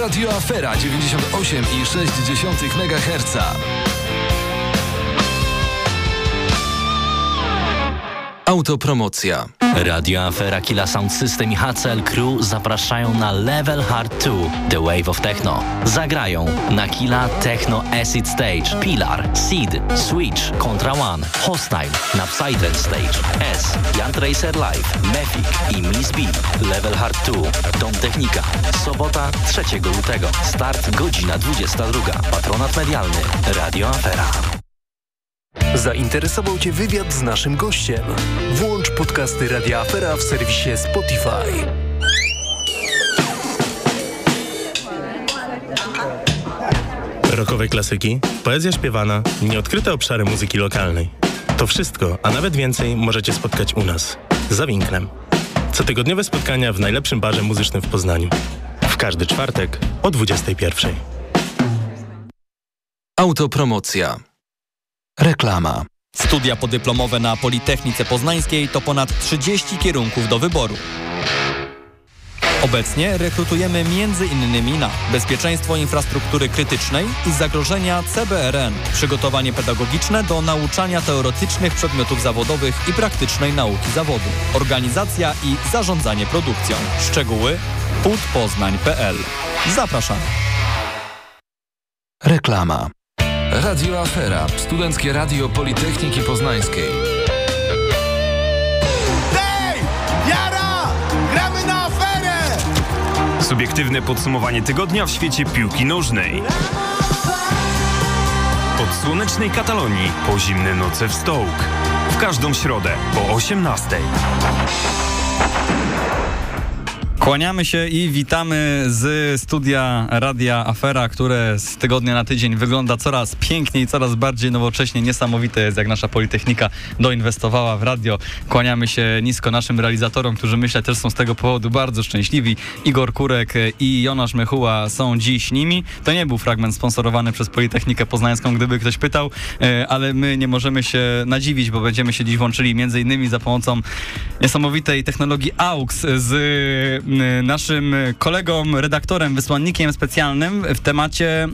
Radio Afera 98,6 MHz. Autopromocja. Radio Afera Killa Sound System i HCL Crew zapraszają na Level Hard 2 The Wave of Techno. Zagrają na Killa Techno Acid Stage, Pilar, Seed, Switch, Contra One, Hostile, na Psytrance Stage, S, Jan Tracer Live, Mefic i Miss B. Level Hard 2, Dom Technika. Sobota 3 lutego. Start godzina 22. Patronat medialny Radio Afera. Zainteresował Cię wywiad z naszym gościem? Włącz podcasty Radia Afera w serwisie Spotify. Rokowe klasyki, poezja śpiewana, nieodkryte obszary muzyki lokalnej. To wszystko, a nawet więcej możecie spotkać u nas, za Winknem. Cotygodniowe spotkania w najlepszym barze muzycznym w Poznaniu. W każdy czwartek o 21. Autopromocja. Reklama. Studia podyplomowe na Politechnice Poznańskiej to ponad 30 kierunków do wyboru. Obecnie rekrutujemy m.in. na bezpieczeństwo infrastruktury krytycznej i zagrożenia CBRN, przygotowanie pedagogiczne do nauczania teoretycznych przedmiotów zawodowych i praktycznej nauki zawodu, organizacja i zarządzanie produkcją. Szczegóły putpoznań.pl. Zapraszamy. Reklama. Radio Afera, studenckie radio Politechniki Poznańskiej. Hej! Jara! Gramy na aferę! Subiektywne podsumowanie tygodnia w świecie piłki nożnej. Od słonecznej Katalonii po zimne noce w Stołk. W każdą środę po 18. Kłaniamy się i witamy z studia Radia Afera, które z tygodnia na tydzień wygląda coraz piękniej, coraz bardziej nowocześnie. Niesamowite jest, jak nasza Politechnika doinwestowała w radio. Kłaniamy się nisko naszym realizatorom, którzy myślę też są z tego powodu bardzo szczęśliwi. Igor Kurek i Jonasz Mechuła są dziś nimi. To nie był fragment sponsorowany przez Politechnikę Poznańską, gdyby ktoś pytał, e, ale my nie możemy się nadziwić, bo będziemy się dziś łączyli między innymi za pomocą niesamowitej technologii AUX z naszym kolegą, redaktorem, wysłannikiem specjalnym w temacie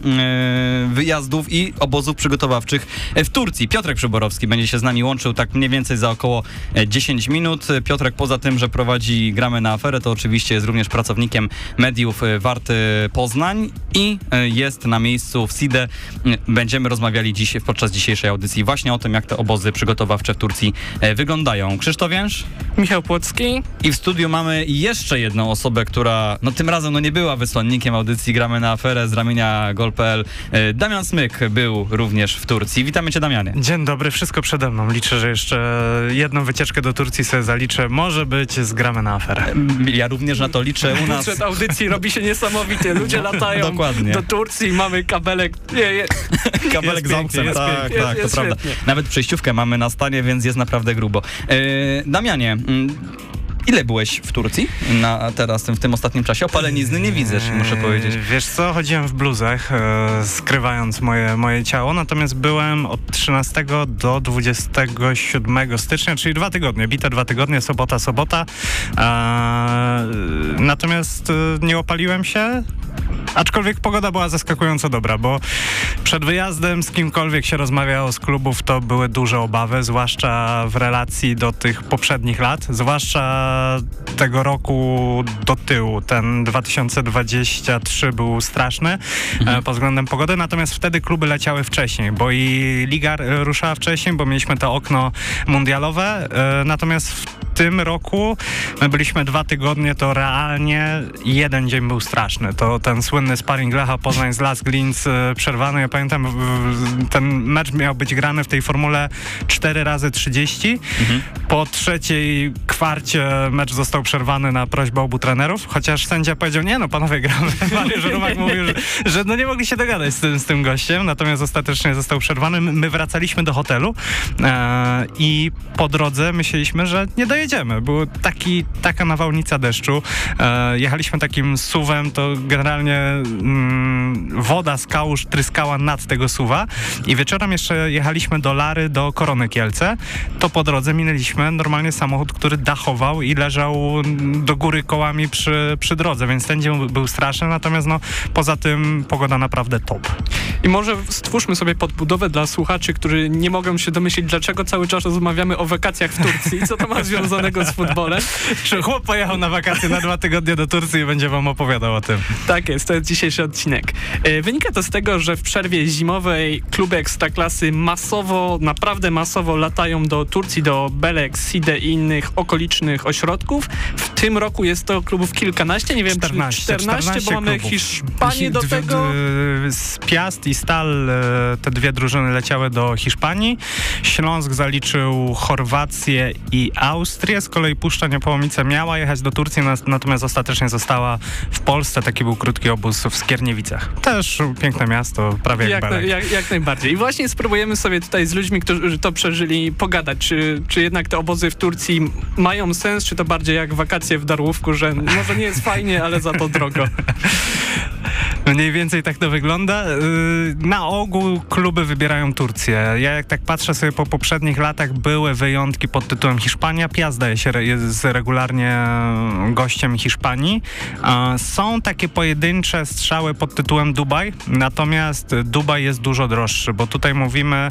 wyjazdów i obozów przygotowawczych w Turcji. Piotrek Przyborowski będzie się z nami łączył tak mniej więcej za około 10 minut. Piotrek poza tym, że prowadzi Gramy na aferę, to oczywiście jest również pracownikiem mediów Warty Poznań i jest na miejscu w SIDE. Będziemy rozmawiali dziś podczas dzisiejszej audycji właśnie o tym, jak te obozy przygotowawcze w Turcji wyglądają. Krzysztof Jęż? Michał Płocki. I w studiu mamy jeszcze jedną osobę, która no tym razem no nie była wysłannikiem audycji Gramy na aferę z ramienia gol.pl. Damian Smyk był również w Turcji. Witamy cię Damianie. Dzień dobry, wszystko przede mną. Liczę, że jeszcze jedną wycieczkę do Turcji sobie zaliczę. Może być z Gramy na aferę. Ja również na to liczę u nas. Przed audycji robi się niesamowite. Ludzie latają Dokładnie. do Turcji, mamy kabelek. Nie, nie. Kabelek z auksem, tak, pięknie, tak, jest to prawda. świetnie. Nawet przejściówkę mamy na stanie, więc jest naprawdę grubo. E, Damianie, mm, ile byłeś w Turcji na, teraz, w tym ostatnim czasie? Opalenizny nie widzę, muszę powiedzieć. Eee, Wiesz co, chodziłem w bluzach, e, skrywając moje, moje ciało, natomiast byłem od 13 do 27 stycznia, czyli dwa tygodnie, bite dwa tygodnie, sobota, sobota. E, natomiast e, nie opaliłem się, Aczkolwiek pogoda była zaskakująco dobra, bo przed wyjazdem z kimkolwiek się rozmawiało z klubów, to były duże obawy, zwłaszcza w relacji do tych poprzednich lat, zwłaszcza tego roku do tyłu. Ten 2023 był straszny e, pod względem pogody, natomiast wtedy kluby leciały wcześniej, bo i liga ruszała wcześniej, bo mieliśmy to okno mundialowe, e, natomiast w tym roku my byliśmy dwa tygodnie, to realnie jeden dzień był straszny. To ten słynny sparring Lecha Poznań z Las Glins e, przerwany. Ja pamiętam, w- ten mecz miał być grany w tej formule 4 razy 30. Po trzeciej kwarcie mecz został przerwany na prośbę obu trenerów, chociaż sędzia powiedział, nie no panowie gramy. Mariusz Rumak mówił, że, że no nie mogli się dogadać z tym, z tym gościem, natomiast ostatecznie został przerwany. My wracaliśmy do hotelu e, i po drodze myśleliśmy, że nie dojedziemy jedziemy. Był taki, taka nawałnica deszczu. E, jechaliśmy takim suwem, to generalnie mm, woda z kałuż tryskała nad tego suwa i wieczorem jeszcze jechaliśmy do Lary, do Korony Kielce. To po drodze minęliśmy normalnie samochód, który dachował i leżał do góry kołami przy, przy drodze, więc ten dzień był straszny, natomiast no, poza tym pogoda naprawdę top. I może stwórzmy sobie podbudowę dla słuchaczy, którzy nie mogą się domyślić, dlaczego cały czas rozmawiamy o wakacjach w Turcji. Co to ma związanego z futbolem? Czy chłop pojechał na wakacje na dwa tygodnie do Turcji i będzie wam opowiadał o tym. Tak jest, to jest dzisiejszy odcinek. E, wynika to z tego, że w przerwie zimowej kluby ekstraklasy masowo, naprawdę masowo latają do Turcji, do Belek, Side i innych okolicznych ośrodków. W tym roku jest to klubów kilkanaście, nie wiem 14, czy 14, 14 bo mamy klubów. Hiszpanię do tego. Z Piast i Stal e, te dwie drużyny leciały do Hiszpanii. Śląsk zaliczył Chorwację i Austrię. Z kolei Puszcza Niepołomice miała jechać do Turcji, natomiast ostatecznie została w Polsce. Taki był krótki obóz w Skierniewicach. Też piękne miasto, prawie jak, Jak, jak, jak najbardziej. I właśnie spróbujemy sobie tutaj z ludźmi, którzy to przeżyli, pogadać, czy, czy jednak te obozy w Turcji mają sens, czy to bardziej jak wakacje w Darłówku, że może nie jest fajnie, ale za to drogo. Mniej więcej tak to wygląda. Yy, Na ogół kluby wybierają Turcję. Ja jak tak patrzę sobie po poprzednich latach, były wyjątki pod tytułem Hiszpania. Piast zdaje się jest regularnie gościem Hiszpanii. Są takie pojedyncze strzały pod tytułem Dubaj, natomiast Dubaj jest dużo droższy, bo tutaj mówimy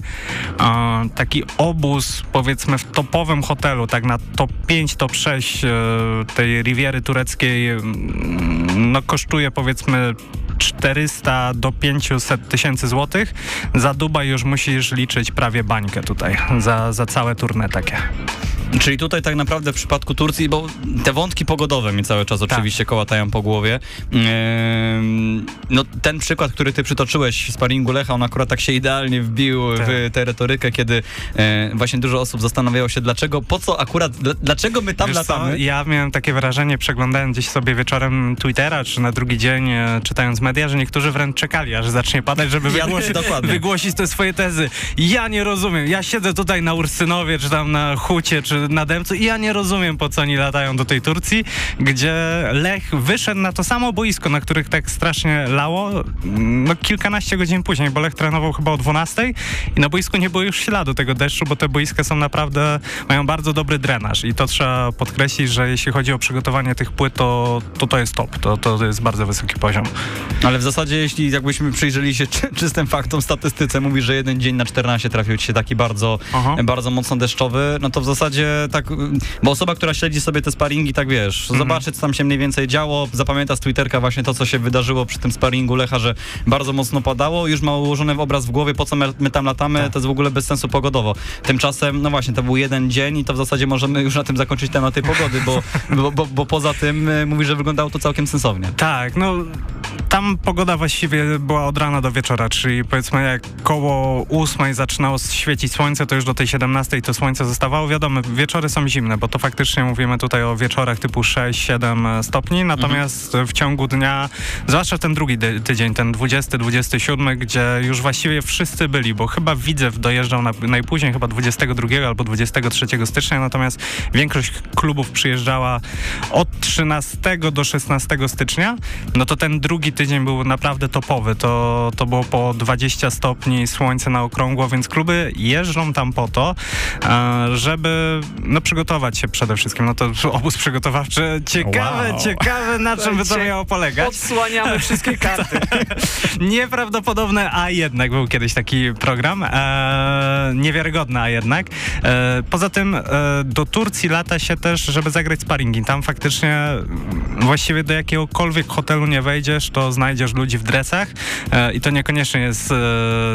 taki obóz powiedzmy w topowym hotelu, tak na top 5, top 6 e, tej Riviery tureckiej mm, no kosztuje powiedzmy 400 do 500 tysięcy złotych. Za Dubaj już musisz liczyć prawie bańkę tutaj, za, za całe turne takie. Czyli tutaj tak naprawdę w przypadku Turcji, bo te wątki pogodowe mi cały czas oczywiście kołatają po głowie. No ten przykład, który ty przytoczyłeś w sparingu Lecha, on akurat tak się idealnie wbił w tę retorykę, kiedy e, właśnie dużo osób zastanawiało się, dlaczego, po co akurat, dla, dlaczego my tam Wiesz co, latamy? ja miałem takie wrażenie, przeglądając gdzieś sobie wieczorem Twittera, czy na drugi dzień e, czytając media, że niektórzy wręcz czekali, aż zacznie padać, żeby Ja- wygłosić te swoje tezy. Ja nie rozumiem. Ja siedzę tutaj na Ursynowie, czy tam na Hucie, czy na Dębcu i ja nie rozumiem, po co oni latają do tej Turcji, gdzie Lech wyszedł na to samo boisko, na których tak strasznie lało, no kilkanaście godzin później, bo Lech trenował chyba o 12 i na boisku nie było już śladu tego deszczu, bo te boiska są naprawdę, mają bardzo dobry drenaż i to trzeba podkreślić, że jeśli chodzi o przygotowanie tych płyt, to to, to jest top, to, to jest bardzo wysoki poziom. Ale w zasadzie, jeśli jakbyśmy przyjrzeli się czy, czystym faktom, statystyce, mówi, że jeden dzień na 14 trafił ci się taki bardzo, Aha. bardzo mocno deszczowy, no to w zasadzie tak, bo osoba, która śledzi sobie te sparingi, tak wiesz, Mhm. zobaczy, co tam się mniej więcej działo, zapamięta z Twitterka właśnie to, co się wydarzyło przy tym sparingu Lecha, że bardzo mocno padało, już ma ułożony obraz w głowie, po co my, my tam latamy, Tak. to jest w ogóle bez sensu pogodowo. Tymczasem, no właśnie, to był jeden dzień i to w zasadzie możemy już na tym zakończyć temat tej pogody, bo, bo, bo, bo poza tym e, mówi, że wyglądało to całkiem sensownie. Tak, no tam pogoda właściwie była od rana do wieczora, czyli powiedzmy jak koło ósmej zaczynało świecić słońce, to już do tej 17 to słońce zostawało. Wiadomo, wieczory są zimne, bo to faktycznie mówimy tutaj o wieczorach typu 6-7 stopni, natomiast w ciągu dnia, zwłaszcza ten drugi tydzień, ten 20-27, gdzie już właściwie wszyscy byli, bo chyba Widzew dojeżdżał na, najpóźniej chyba 22 albo 23 stycznia, natomiast większość klubów przyjeżdżała od 13 do 16 stycznia, no to ten drugi tydzień był naprawdę topowy. To, to było po 20 stopni, słońce na okrągło, więc kluby jeżdżą tam po to, e, żeby no, przygotować się przede wszystkim. No to obóz przygotowawczy. Ciekawe, Wow. ciekawe na czym by to miało polegać. Odsłaniamy wszystkie karty. Nieprawdopodobne, a jednak był kiedyś taki program. E, niewiarygodne, a jednak. E, poza tym e, do Turcji lata się też, żeby zagrać sparingi. Tam faktycznie właściwie do jakiegokolwiek hotelu nie wejdziesz, to znajdziesz ludzi w dresach e, i to niekoniecznie jest e,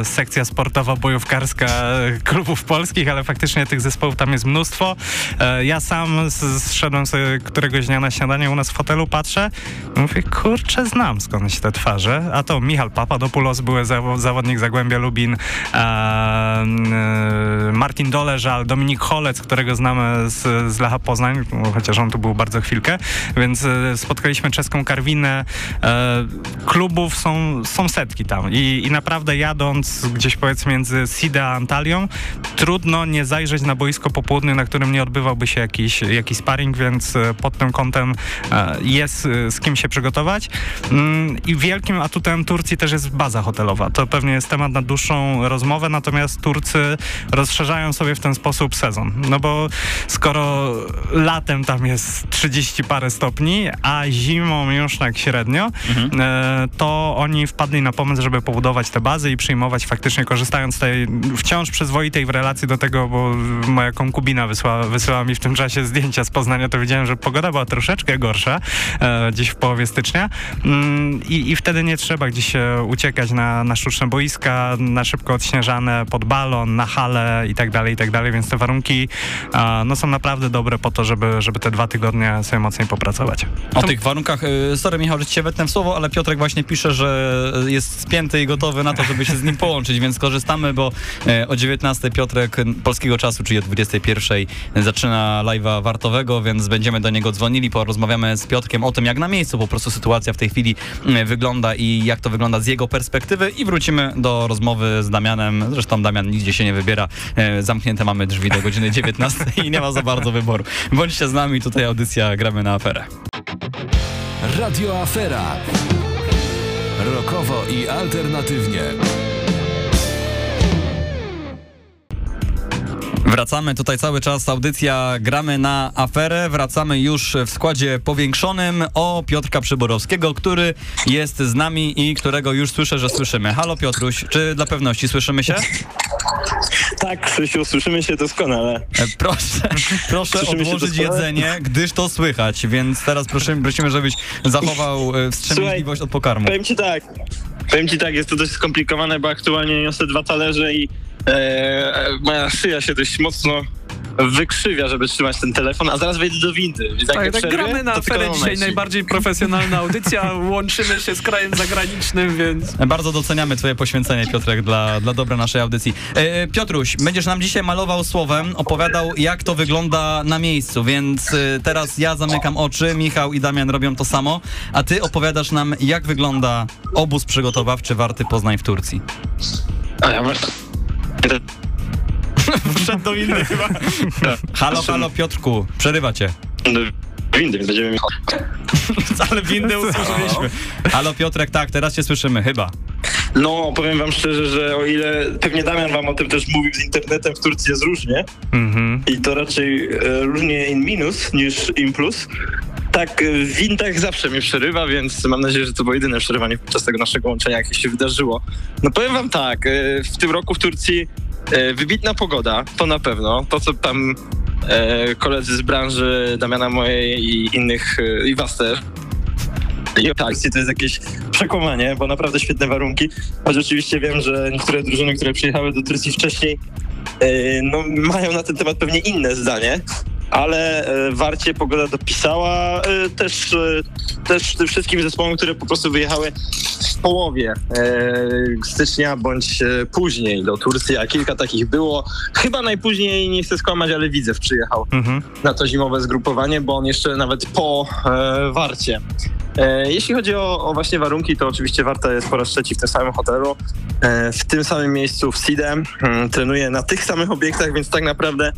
sekcja sportowa, bojówkarska e, klubów polskich, ale faktycznie tych zespołów tam jest mnóstwo. Ja sam zszedłem sobie któregoś dnia na śniadanie u nas w hotelu, patrzę i mówię, kurczę, znam skądś te twarze. A to Michal Papadopoulos, były zawo- zawodnik Zagłębia Lubin, Martin Doleżal, Dominik Holec, którego znamy z, z Lecha Poznań, chociaż on tu był bardzo chwilkę, więc spotkaliśmy czeską Karwinę. Klubów są, są setki tam I, i naprawdę jadąc gdzieś powiedzmy między Sida a Antalią, trudno nie zajrzeć na boisko po południu, na którym nie odbywałby się jakiś, jakiś sparring, więc e, pod tym kątem e, jest e, z kim się przygotować. Mm, I wielkim atutem Turcji też jest baza hotelowa. To pewnie jest temat na dłuższą rozmowę, natomiast Turcy rozszerzają sobie w ten sposób sezon. No bo skoro latem tam jest 30 parę stopni, a zimą już tak średnio, mhm. To oni wpadli na pomysł, żeby pobudować te bazy i przyjmować faktycznie, korzystając z tej wciąż przyzwoitej w relacji do tego, bo moja konkubina wysłała, wysyłała mi w tym czasie zdjęcia z Poznania, to widziałem, że pogoda była troszeczkę gorsza, e, gdzieś w połowie stycznia mm, I, i wtedy nie trzeba gdzieś uciekać na, na sztuczne boiska, na szybko odśnieżane pod balon, na hale i tak dalej, i tak dalej, więc te warunki e, no, są naprawdę dobre po to, żeby, żeby te dwa tygodnie sobie mocniej popracować. O tych warunkach, y, sorry Michał, że ci się wetnę w słowo, ale Piotrek właśnie pisze, że jest spięty i gotowy na to, żeby się z nim połączyć, więc korzystamy, bo e, o 19 Piotrek polskiego czasu, czyli o 21 zaczyna live'a wartowego, więc będziemy do niego dzwonili, porozmawiamy z Piotrkiem o tym, jak na miejscu po prostu sytuacja w tej chwili wygląda i jak to wygląda z jego perspektywy i wrócimy do rozmowy z Damianem. Zresztą Damian nigdzie się nie wybiera. E, zamknięte mamy drzwi do godziny 19 i nie ma za bardzo wyboru. Bądźcie z nami, tutaj audycja Gramy na aferę. Radio Afera. Rokowo i alternatywnie. Wracamy tutaj cały czas, audycja Gramy na aferę. Wracamy już w składzie powiększonym o Piotrka Przyborowskiego, który jest z nami i którego już słyszę, że słyszymy. Halo Piotruś, czy dla pewności słyszymy się? Tak, Krzysiu, słyszymy się doskonale. E, proszę, proszę słyszymy odłożyć jedzenie, gdyż to słychać, więc teraz prosimy, prosimy żebyś zachował e, wstrzemięźliwość Słuchaj, od pokarmu. Powiem ci tak, powiem ci tak, jest to dość skomplikowane, bo aktualnie niosę dwa talerze i moja szyja się dość mocno wykrzywia, żeby trzymać ten telefon, a zaraz wejdę do windy. Więc tak, tak gramy na aferę dzisiaj najbardziej profesjonalna audycja, łączymy się z krajem zagranicznym, więc... Bardzo doceniamy twoje poświęcenie, Piotrek, dla, dla dobra naszej audycji. E, Piotruś, będziesz nam dzisiaj malował słowem, opowiadał, jak to wygląda na miejscu, więc e, teraz ja zamykam oczy, Michał i Damian robią to samo, a ty opowiadasz nam, jak wygląda obóz przygotowawczy Warty Poznań w Turcji. A ja Wszedł do windy chyba. Halo, halo Piotrku, przerywa cię. Windy, więc będziemy. Ale windy usłyszeliśmy. Halo Piotrek, tak, teraz cię słyszymy, chyba. No, powiem wam szczerze, że o ile pewnie Damian wam o tym też mówił z internetem, w Turcji jest różnie mm-hmm. i to raczej e, różnie in minus niż in plus, tak, w windach zawsze mnie przerywa, więc mam nadzieję, że to było jedyne przerywanie podczas tego naszego łączenia, jakie się wydarzyło. No powiem wam tak, e, w tym roku w Turcji E, wybitna pogoda, to na pewno. To, co tam koledzy z branży Damiana mojej i innych, i was też, i tak, to jest jakieś przekłamanie, bo naprawdę świetne warunki. Choć oczywiście wiem, że niektóre drużyny, które przyjechały do Turcji wcześniej, no, mają na ten temat pewnie inne zdanie ale e, Warcie pogoda dopisała e, też, e, też tym wszystkim zespołom, które po prostu wyjechały w połowie stycznia bądź później do Turcji, a kilka takich było. Chyba najpóźniej, nie chcę skłamać, ale Widzew przyjechał mhm. na to zimowe zgrupowanie, bo on jeszcze nawet po Warcie. Jeśli chodzi o, o, właśnie warunki, to oczywiście Warta jest po raz trzeci w tym samym hotelu, w tym samym miejscu w Sidem. Trenuje na tych samych obiektach, więc tak naprawdę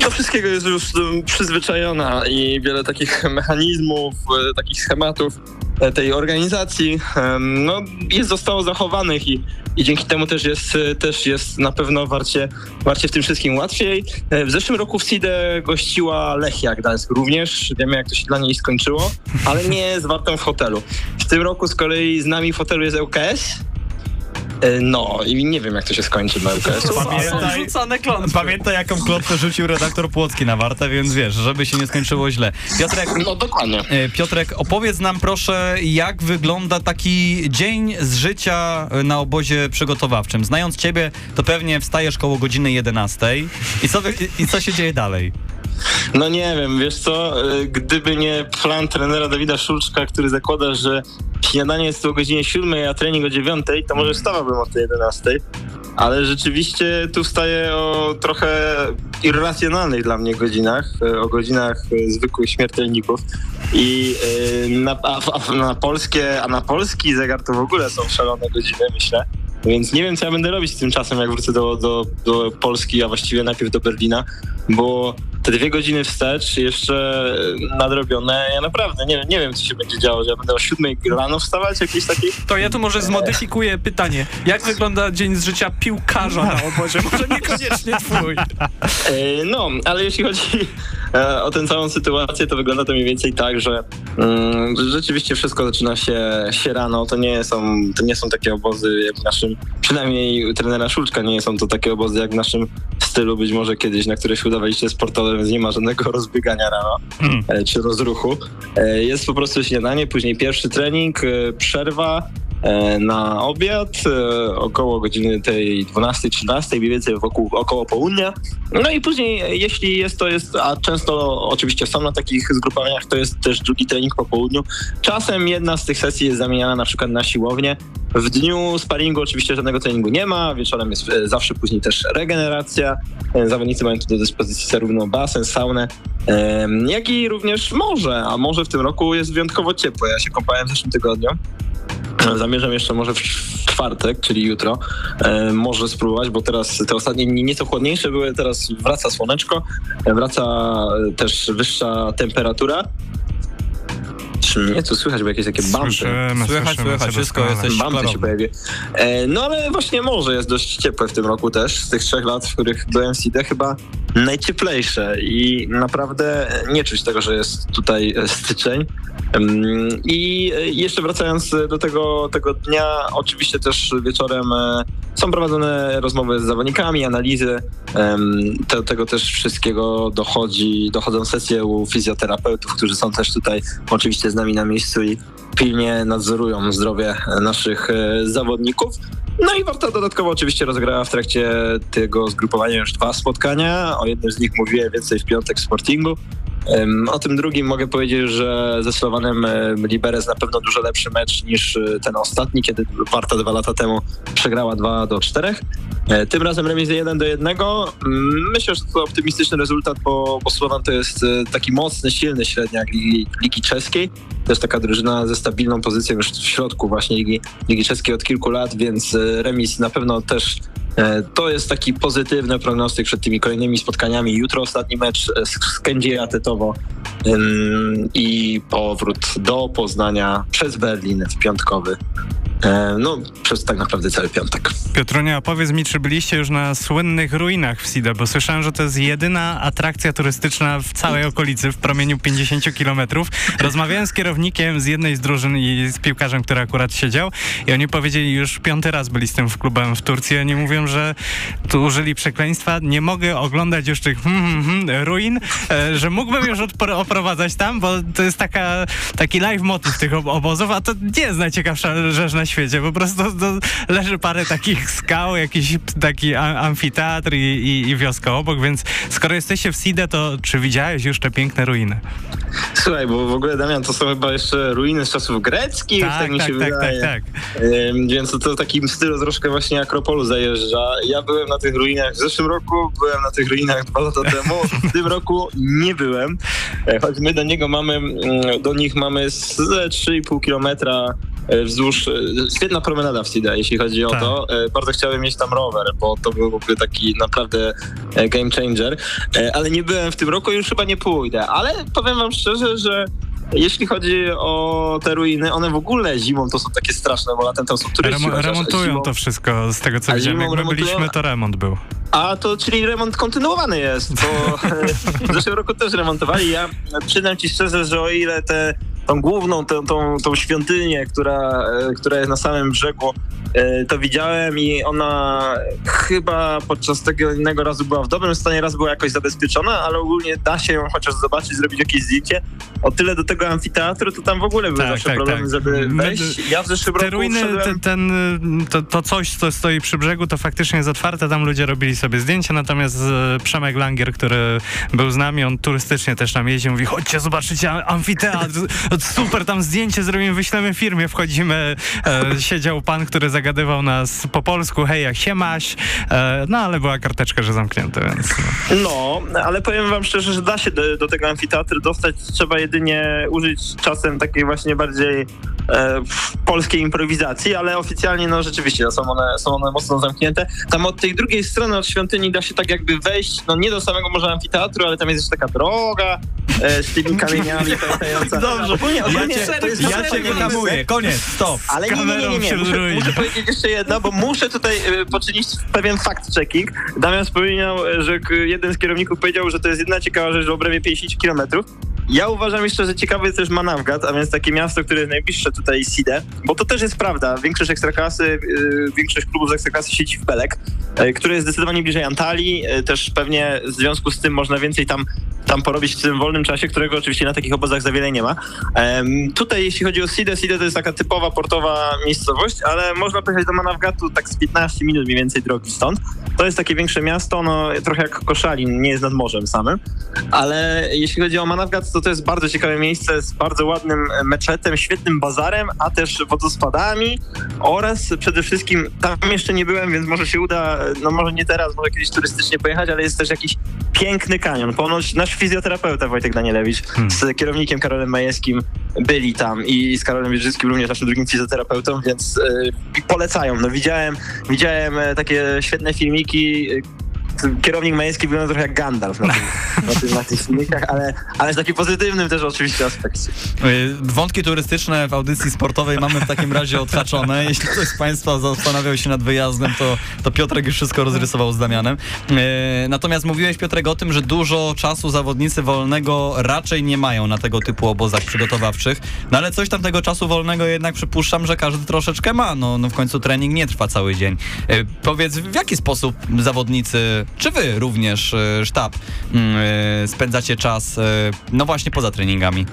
do wszystkiego jest już przyzwyczajona i wiele takich mechanizmów, e, takich schematów e, tej organizacji no, jest zostało zachowanych i, i dzięki temu też jest, e, też jest na pewno warcie, warcie w tym wszystkim łatwiej. W zeszłym roku w SIDE gościła Lechia Gdańsk również. Wiemy, jak to się dla niej skończyło, ale nie z wartą w hotelu. W tym roku z kolei z nami w hotelu jest ŁKS, no i nie wiem, jak to się skończy na LKS. Pamiętaj, pamiętaj, jaką klotkę rzucił redaktor Płocki na wartę, więc wiesz, żeby się nie skończyło źle. Piotrek, no dokładnie. E, Piotrek, opowiedz nam proszę, jak wygląda taki dzień z życia na obozie przygotowawczym. Znając ciebie, to pewnie wstajesz koło godziny 11 i co, i co się dzieje dalej? No nie wiem, wiesz co, e, gdyby nie plan trenera Dawida Szulczka, który zakłada, że śniadanie jest o godzinie 7, a trening o 9, to może wstawałbym o tej 11. ale rzeczywiście tu wstaję o trochę irracjonalnych dla mnie godzinach, e, o godzinach zwykłych śmiertelników i na, a, na polskie, a na polski zegar to w ogóle są szalone godziny, myślę. Więc nie wiem, co ja będę robić z tym czasem, jak wrócę do, do, do Polski, a właściwie najpierw do Berlina, bo te dwie godziny wstecz jeszcze nadrobione, ja naprawdę nie, nie wiem, co się będzie działo, ja będę o siódmej rano wstawać, jakieś takie... To ja tu może zmodyfikuję pytanie. Jak wygląda dzień z życia piłkarza na obozie? Może niekoniecznie twój. E, no, ale jeśli chodzi o tę całą sytuację, to wygląda to mniej więcej tak, że mm, rzeczywiście wszystko zaczyna się, się rano. To nie, są, to nie są takie obozy jak w naszym, przynajmniej trenera Szulczka, nie są to takie obozy jak w naszym stylu, być może kiedyś, na które się udawaliście sportowe, więc nie ma żadnego rozbiegania rano hmm. czy rozruchu. E, jest po prostu śniadanie, później pierwszy trening, przerwa, na obiad około godziny tej 12-13, mniej więcej wokół, około południa. No i później, jeśli jest to jest, a często oczywiście są na takich zgrupowaniach, to jest też drugi trening po południu. Czasem jedna z tych sesji jest zamieniana na przykład na siłownię. W dniu sparingu oczywiście żadnego treningu nie ma, wieczorem jest zawsze później też regeneracja. Zawodnicy mają tu do dyspozycji zarówno basen, saunę, jak i również morze, a morze w tym roku jest wyjątkowo ciepłe. Ja się kąpałem w zeszłym tygodniu. Zamierzam jeszcze może w czwartek, czyli jutro, e, może spróbować, bo teraz te ostatnie dni nieco chłodniejsze były, teraz wraca słoneczko, wraca też wyższa temperatura. Czy mnie tu słychać, bo jakieś takie bandy. Słyszymy, słychać, słychać, wszystko jesteś Bandy się pojawi. E, no ale właśnie morze jest dość ciepłe w tym roku też, z tych trzech lat, w których byłem w CD chyba najcieplejsze i naprawdę nie czuć tego, że jest tutaj styczeń. I jeszcze wracając do tego, tego dnia, oczywiście też wieczorem e, są prowadzone rozmowy z zawodnikami, analizy. Do tego też wszystkiego dochodzi, dochodzą sesje u fizjoterapeutów, którzy są też tutaj oczywiście z nami na miejscu i pilnie nadzorują zdrowie naszych e, zawodników. No i Warta dodatkowo oczywiście rozegrała w trakcie tego zgrupowania już dwa spotkania. O jednym z nich mówiłem więcej w piątek w Sportingu. O tym drugim mogę powiedzieć, że ze Słowanem Liberec na pewno dużo lepszy mecz niż e, ten ostatni, kiedy Warta dwa lata temu przegrała 2 do 4. E, tym razem remis 1 do 1. Mm, myślę, że to optymistyczny rezultat, bo, bo Słowan to jest e, taki mocny, silny średniak Ligi, Ligi Czeskiej. Też taka drużyna ze stabilną pozycją już w środku właśnie Ligi, Ligi Czeskiej od kilku lat, więc remis na pewno też to jest taki pozytywny prognostyk przed tymi kolejnymi spotkaniami. Jutro ostatni mecz z Kędzieja Tetowo i powrót do Poznania przez Berlin w piątkowy E, no, przez tak naprawdę cały piątek. Piotronia, powiedz mi, czy byliście już na słynnych ruinach w Sida, bo słyszałem, że to jest jedyna atrakcja turystyczna w całej okolicy w promieniu 50 kilometrów. Rozmawiałem z kierownikiem z jednej z drużyn i z piłkarzem, który akurat siedział i oni powiedzieli, już piąty raz byli z tym klubem w Turcji. Oni mówią, że tu użyli przekleństwa, nie mogę oglądać już tych hmm, hmm, hmm, ruin, e, że mógłbym już oprowadzać tam, bo to jest taka, taki live motyw tych obozów, a to nie jest najciekawsza rzecz na świecie. Po prostu leży parę takich skał, jakiś taki amfiteatr i, i, i wioska obok, więc skoro jesteście w Side, to czy widziałeś już te piękne ruiny? Słuchaj, bo w ogóle Damian, to są chyba jeszcze ruiny z czasów greckich, tak, tak mi tak, się tak, wydaje. Tak, tak, tak. Więc to, to takim stylu troszkę właśnie Akropolu zajeżdża. Ja byłem na tych ruinach w zeszłym roku, byłem na tych ruinach dwa lata temu, w tym roku nie byłem, e, choć my do niego mamy, mm, do nich mamy ze 3,5 kilometra wzdłuż, e, świetna promenada w Sida, jeśli chodzi o tak. to. E, bardzo chciałem mieć tam rower, bo to byłby taki naprawdę game changer, ale nie byłem w tym roku i już chyba nie pójdę. Ale powiem wam szczerze, że jeśli chodzi o te ruiny, one w ogóle zimą to są takie straszne, bo latem tam są turyści. Remo remontują zimą, to wszystko, z tego co widziałem. Jak my byliśmy, to remont był. A to, czyli remont kontynuowany jest, bo w zeszłym roku też remontowali. Ja przyznam ci szczerze, że o ile te tą główną, tą, tą, tą świątynię, która, e, która jest na samym brzegu, e, to widziałem i ona chyba podczas tego innego razu była w dobrym stanie, raz była jakoś zabezpieczona, ale ogólnie da się ją chociaż zobaczyć, zrobić jakieś zdjęcie. O tyle do tego amfiteatru, to tam w ogóle były tak, zawsze tak, problemy, tak. żeby wejść. Ja w zeszłym Te ruiny, ten, ten, to, to coś, co stoi przy brzegu, to faktycznie jest otwarte, tam ludzie robili sobie zdjęcia, natomiast e, Przemek Langer, który był z nami, on turystycznie też tam jeździł, mówi, chodźcie, zobaczycie amfiteatr, super, tam zdjęcie zrobimy, wyślemy firmie, wchodzimy, e, siedział pan, który za, zagadywał nas po polsku, hej, jak się maś, e, no ale była karteczka, że zamknięte, więc... No, ale powiem wam szczerze, że da się do, do tego amfiteatru dostać, trzeba jedynie użyć czasem takiej właśnie bardziej e, polskiej improwizacji, ale oficjalnie no rzeczywiście no, są, one, są one mocno zamknięte. Tam od tej drugiej strony, od świątyni da się tak jakby wejść, no nie do samego może amfiteatru, ale tam jest jeszcze taka droga e, z tymi kamieniami pękająca. Dobrze, ogólnie, ogólnie, ja cię, jest ja cię wyhamuję, koniec, stop. Ale nie, nie, nie, nie, nie. Muszę, muszę powiedzieć jeszcze jedno, bo muszę tutaj e, poczynić pewien fact-checking. Damian wspominał, e, że jeden z kierowników powiedział, że to jest jedna ciekawa rzecz w obrębie 50 kilometrów. Ja uważam jeszcze, że ciekawy jest też Manawgat, a więc takie miasto, które jest najbliższe tutaj Side, bo to też jest prawda. Większość ekstraklasy, yy, większość klubów z ekstraklasy siedzi w Belek, yy, który jest zdecydowanie bliżej Antalii. Yy, też pewnie w związku z tym można więcej tam tam porobić w tym wolnym czasie, którego oczywiście na takich obozach za wiele nie ma. Tutaj jeśli chodzi o Side, Side to jest taka typowa portowa miejscowość, ale można pojechać do Manawgatu tak z 15 minut mniej więcej drogi stąd. To jest takie większe miasto, no trochę jak Koszalin, nie jest nad morzem samym, ale jeśli chodzi o Manawgat, to to jest bardzo ciekawe miejsce z bardzo ładnym meczetem, świetnym bazarem, a też wodospadami oraz przede wszystkim, tam jeszcze nie byłem, więc może się uda, no może nie teraz, może kiedyś turystycznie pojechać, ale jest też jakiś piękny kanion. Ponoć nasz fizjoterapeuta Wojtek Danielewicz hmm. z kierownikiem Karolem Majewskim byli tam i z Karolem Wierzyckim również naszym drugim fizjoterapeutą, więc y, polecają. No widziałem, widziałem e, takie świetne filmiki, que kierownik Majewski wygląda trochę jak Gandalf na, tym, na, tym, na tych filmikach, ale, ale w takim pozytywnym też oczywiście aspekcie. Wątki turystyczne w audycji sportowej mamy w takim razie odhaczone. Jeśli ktoś z Państwa zastanawiał się nad wyjazdem, to, to Piotrek już wszystko rozrysował z Damianem. E, natomiast mówiłeś, Piotrek, o tym, że dużo czasu zawodnicy wolnego raczej nie mają na tego typu obozach przygotowawczych, no ale coś tam tego czasu wolnego jednak przypuszczam, że każdy troszeczkę ma. No, no w końcu trening nie trwa cały dzień. E, powiedz, w jaki sposób zawodnicy czy wy również, e, sztab, mm, e, spędzacie czas, e, no właśnie poza treningami?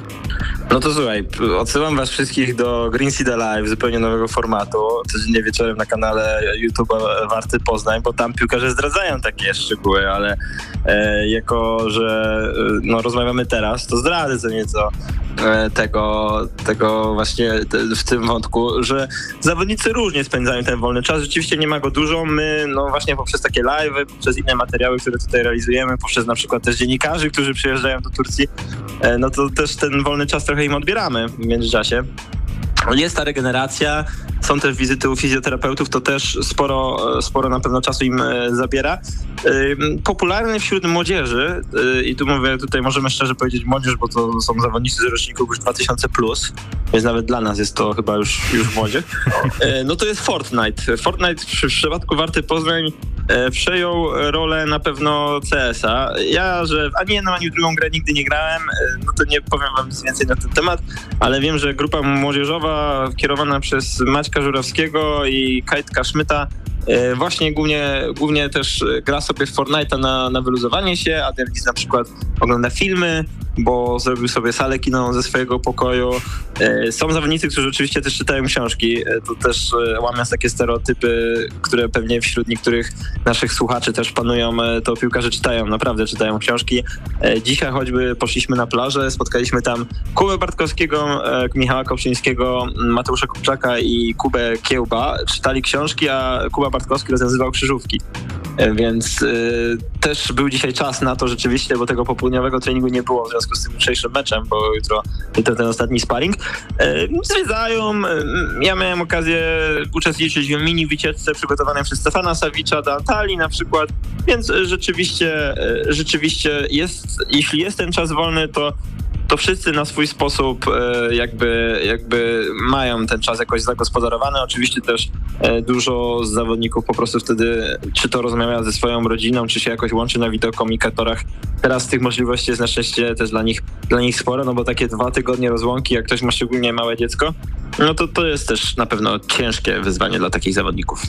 No to słuchaj, odsyłam was wszystkich do Green Sea Live, zupełnie nowego formatu, codziennie wieczorem na kanale YouTube Warty Poznań, bo tam piłkarze zdradzają takie szczegóły, ale e, jako, że no, rozmawiamy teraz, to zdradzę co nieco tego, tego właśnie w tym wątku, że zawodnicy różnie spędzają ten wolny czas. Rzeczywiście nie ma go dużo. My, no właśnie poprzez takie live, poprzez inne materiały, które tutaj realizujemy, poprzez na przykład też dziennikarzy, którzy przyjeżdżają do Turcji, e, no to też ten wolny czas trochę im odbieramy w międzyczasie. Jest ta regeneracja, są też wizyty u fizjoterapeutów, to też sporo, sporo na pewno czasu im e, zabiera. Popularny wśród młodzieży, e, i tu mówię, tutaj możemy szczerze powiedzieć młodzież, bo to są zawodnicy z roczników już 2000+, plus, więc nawet dla nas jest to chyba już, już młodzież. E, no to jest Fortnite. Fortnite w przypadku Warty Poznań przejął rolę na pewno CS-a. Ja, że ani jedną, ani drugą grę nigdy nie grałem, no to nie powiem wam nic więcej na ten temat, ale wiem, że grupa młodzieżowa kierowana przez Maćka Żurawskiego i Kajtka Szmyta właśnie głównie, głównie też gra sobie w Fortnite'a na, na wyluzowanie się, a Dergis na przykład ogląda filmy, bo zrobił sobie salę kinową ze swojego pokoju. E, są zawodnicy, którzy oczywiście też czytają książki. E, to też łamiąc takie stereotypy, które pewnie wśród niektórych naszych słuchaczy też panują, to piłkarze czytają, naprawdę czytają książki. Dzisiaj choćby poszliśmy na plażę, spotkaliśmy tam Kubę Bartkowskiego, Michała Kopczyńskiego, Mateusza Kupczaka i Kubę Kiełba. Czytali książki, a Kuba Bartkowski rozwiązywał krzyżówki. E, więc y, też był dzisiaj czas na to rzeczywiście, bo tego popołudniowego treningu nie było w związku z tym jutrzejszym meczem, bo jutro, jutro ten ostatni sparring. Y, zwiedzają. Ja miałem okazję uczestniczyć w mini wycieczce przygotowanej przez Stefana Sawicza do Antalii na przykład, więc rzeczywiście, rzeczywiście jest, jeśli jest ten czas wolny, to to wszyscy na swój sposób e, jakby, jakby mają ten czas jakoś zagospodarowany. Oczywiście też e, dużo z zawodników po prostu wtedy czy to rozmawia ze swoją rodziną, czy się jakoś łączy na wideokomunikatorach. Teraz tych możliwości jest na szczęście też dla nich, dla nich sporo, no bo takie dwa tygodnie rozłąki, jak ktoś ma szczególnie małe dziecko, no to to jest też na pewno ciężkie wyzwanie dla takich zawodników.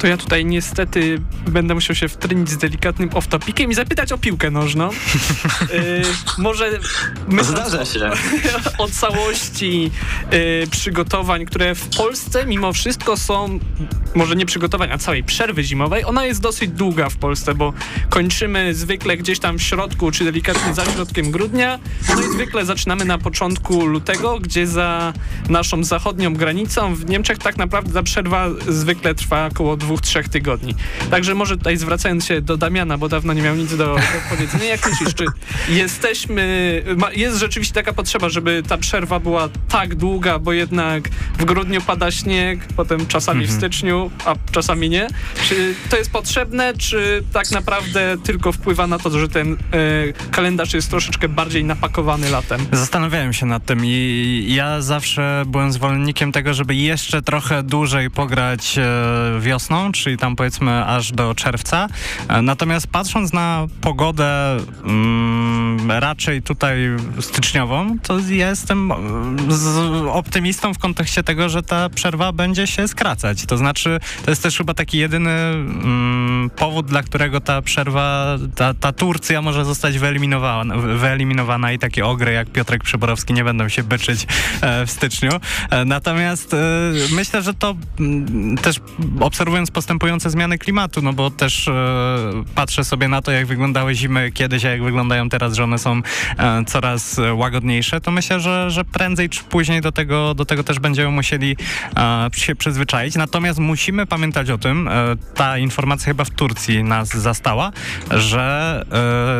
To ja tutaj niestety będę musiał się wtrenić z delikatnym off-topiciem i zapytać o piłkę nożną. yy, może my Zdarza się. o całości y, przygotowań, które w Polsce mimo wszystko są, może nie przygotowań, a całej przerwy zimowej, ona jest dosyć długa w Polsce, bo kończymy zwykle gdzieś tam w środku, czy delikatnie za środkiem grudnia, no i zwykle zaczynamy na początku lutego, gdzie za naszą zachodnią granicą w Niemczech tak naprawdę ta przerwa zwykle trwa około dwóch, trzech tygodni. Także może tutaj zwracając się do Damiana, bo dawno nie miał nic do, do powiedzenia, jak myślisz, czy jesteśmy, ma, jest rzeczywiście taka potrzeba, żeby ta przerwa była tak długa, bo jednak w grudniu pada śnieg, potem czasami w styczniu, a czasami nie. Czy to jest potrzebne, czy tak naprawdę tylko wpływa na to, że ten e, kalendarz jest troszeczkę bardziej napakowany latem? Zastanawiałem się nad tym i ja zawsze byłem zwolennikiem tego, żeby jeszcze trochę dłużej pograć e, wiosną, czyli tam powiedzmy aż do czerwca. E, Natomiast patrząc na pogodę mm, raczej tutaj styczniową, to ja jestem e, optymistą w kontekście tego, że ta przerwa będzie się skracać. To znaczy, to jest też chyba taki jedyny mm, powód, dla którego ta przerwa, ta, ta Turcja może zostać wyeliminowana, wyeliminowana i takie ogry jak Piotrek Przyborowski nie będą się byczyć e, w styczniu. E, natomiast e, myślę, że to mm, też obserwując postępujące zmiany klimatu, no bo też e, patrzę sobie na to, jak wyglądały zimy kiedyś, a jak wyglądają teraz, że one są e, coraz łagodniejsze, to myślę, że, że prędzej czy później do tego, do tego też będziemy musieli e, się przyzwyczaić. Natomiast musimy pamiętać o tym, e, ta informacja chyba w Turcji nas zastała, że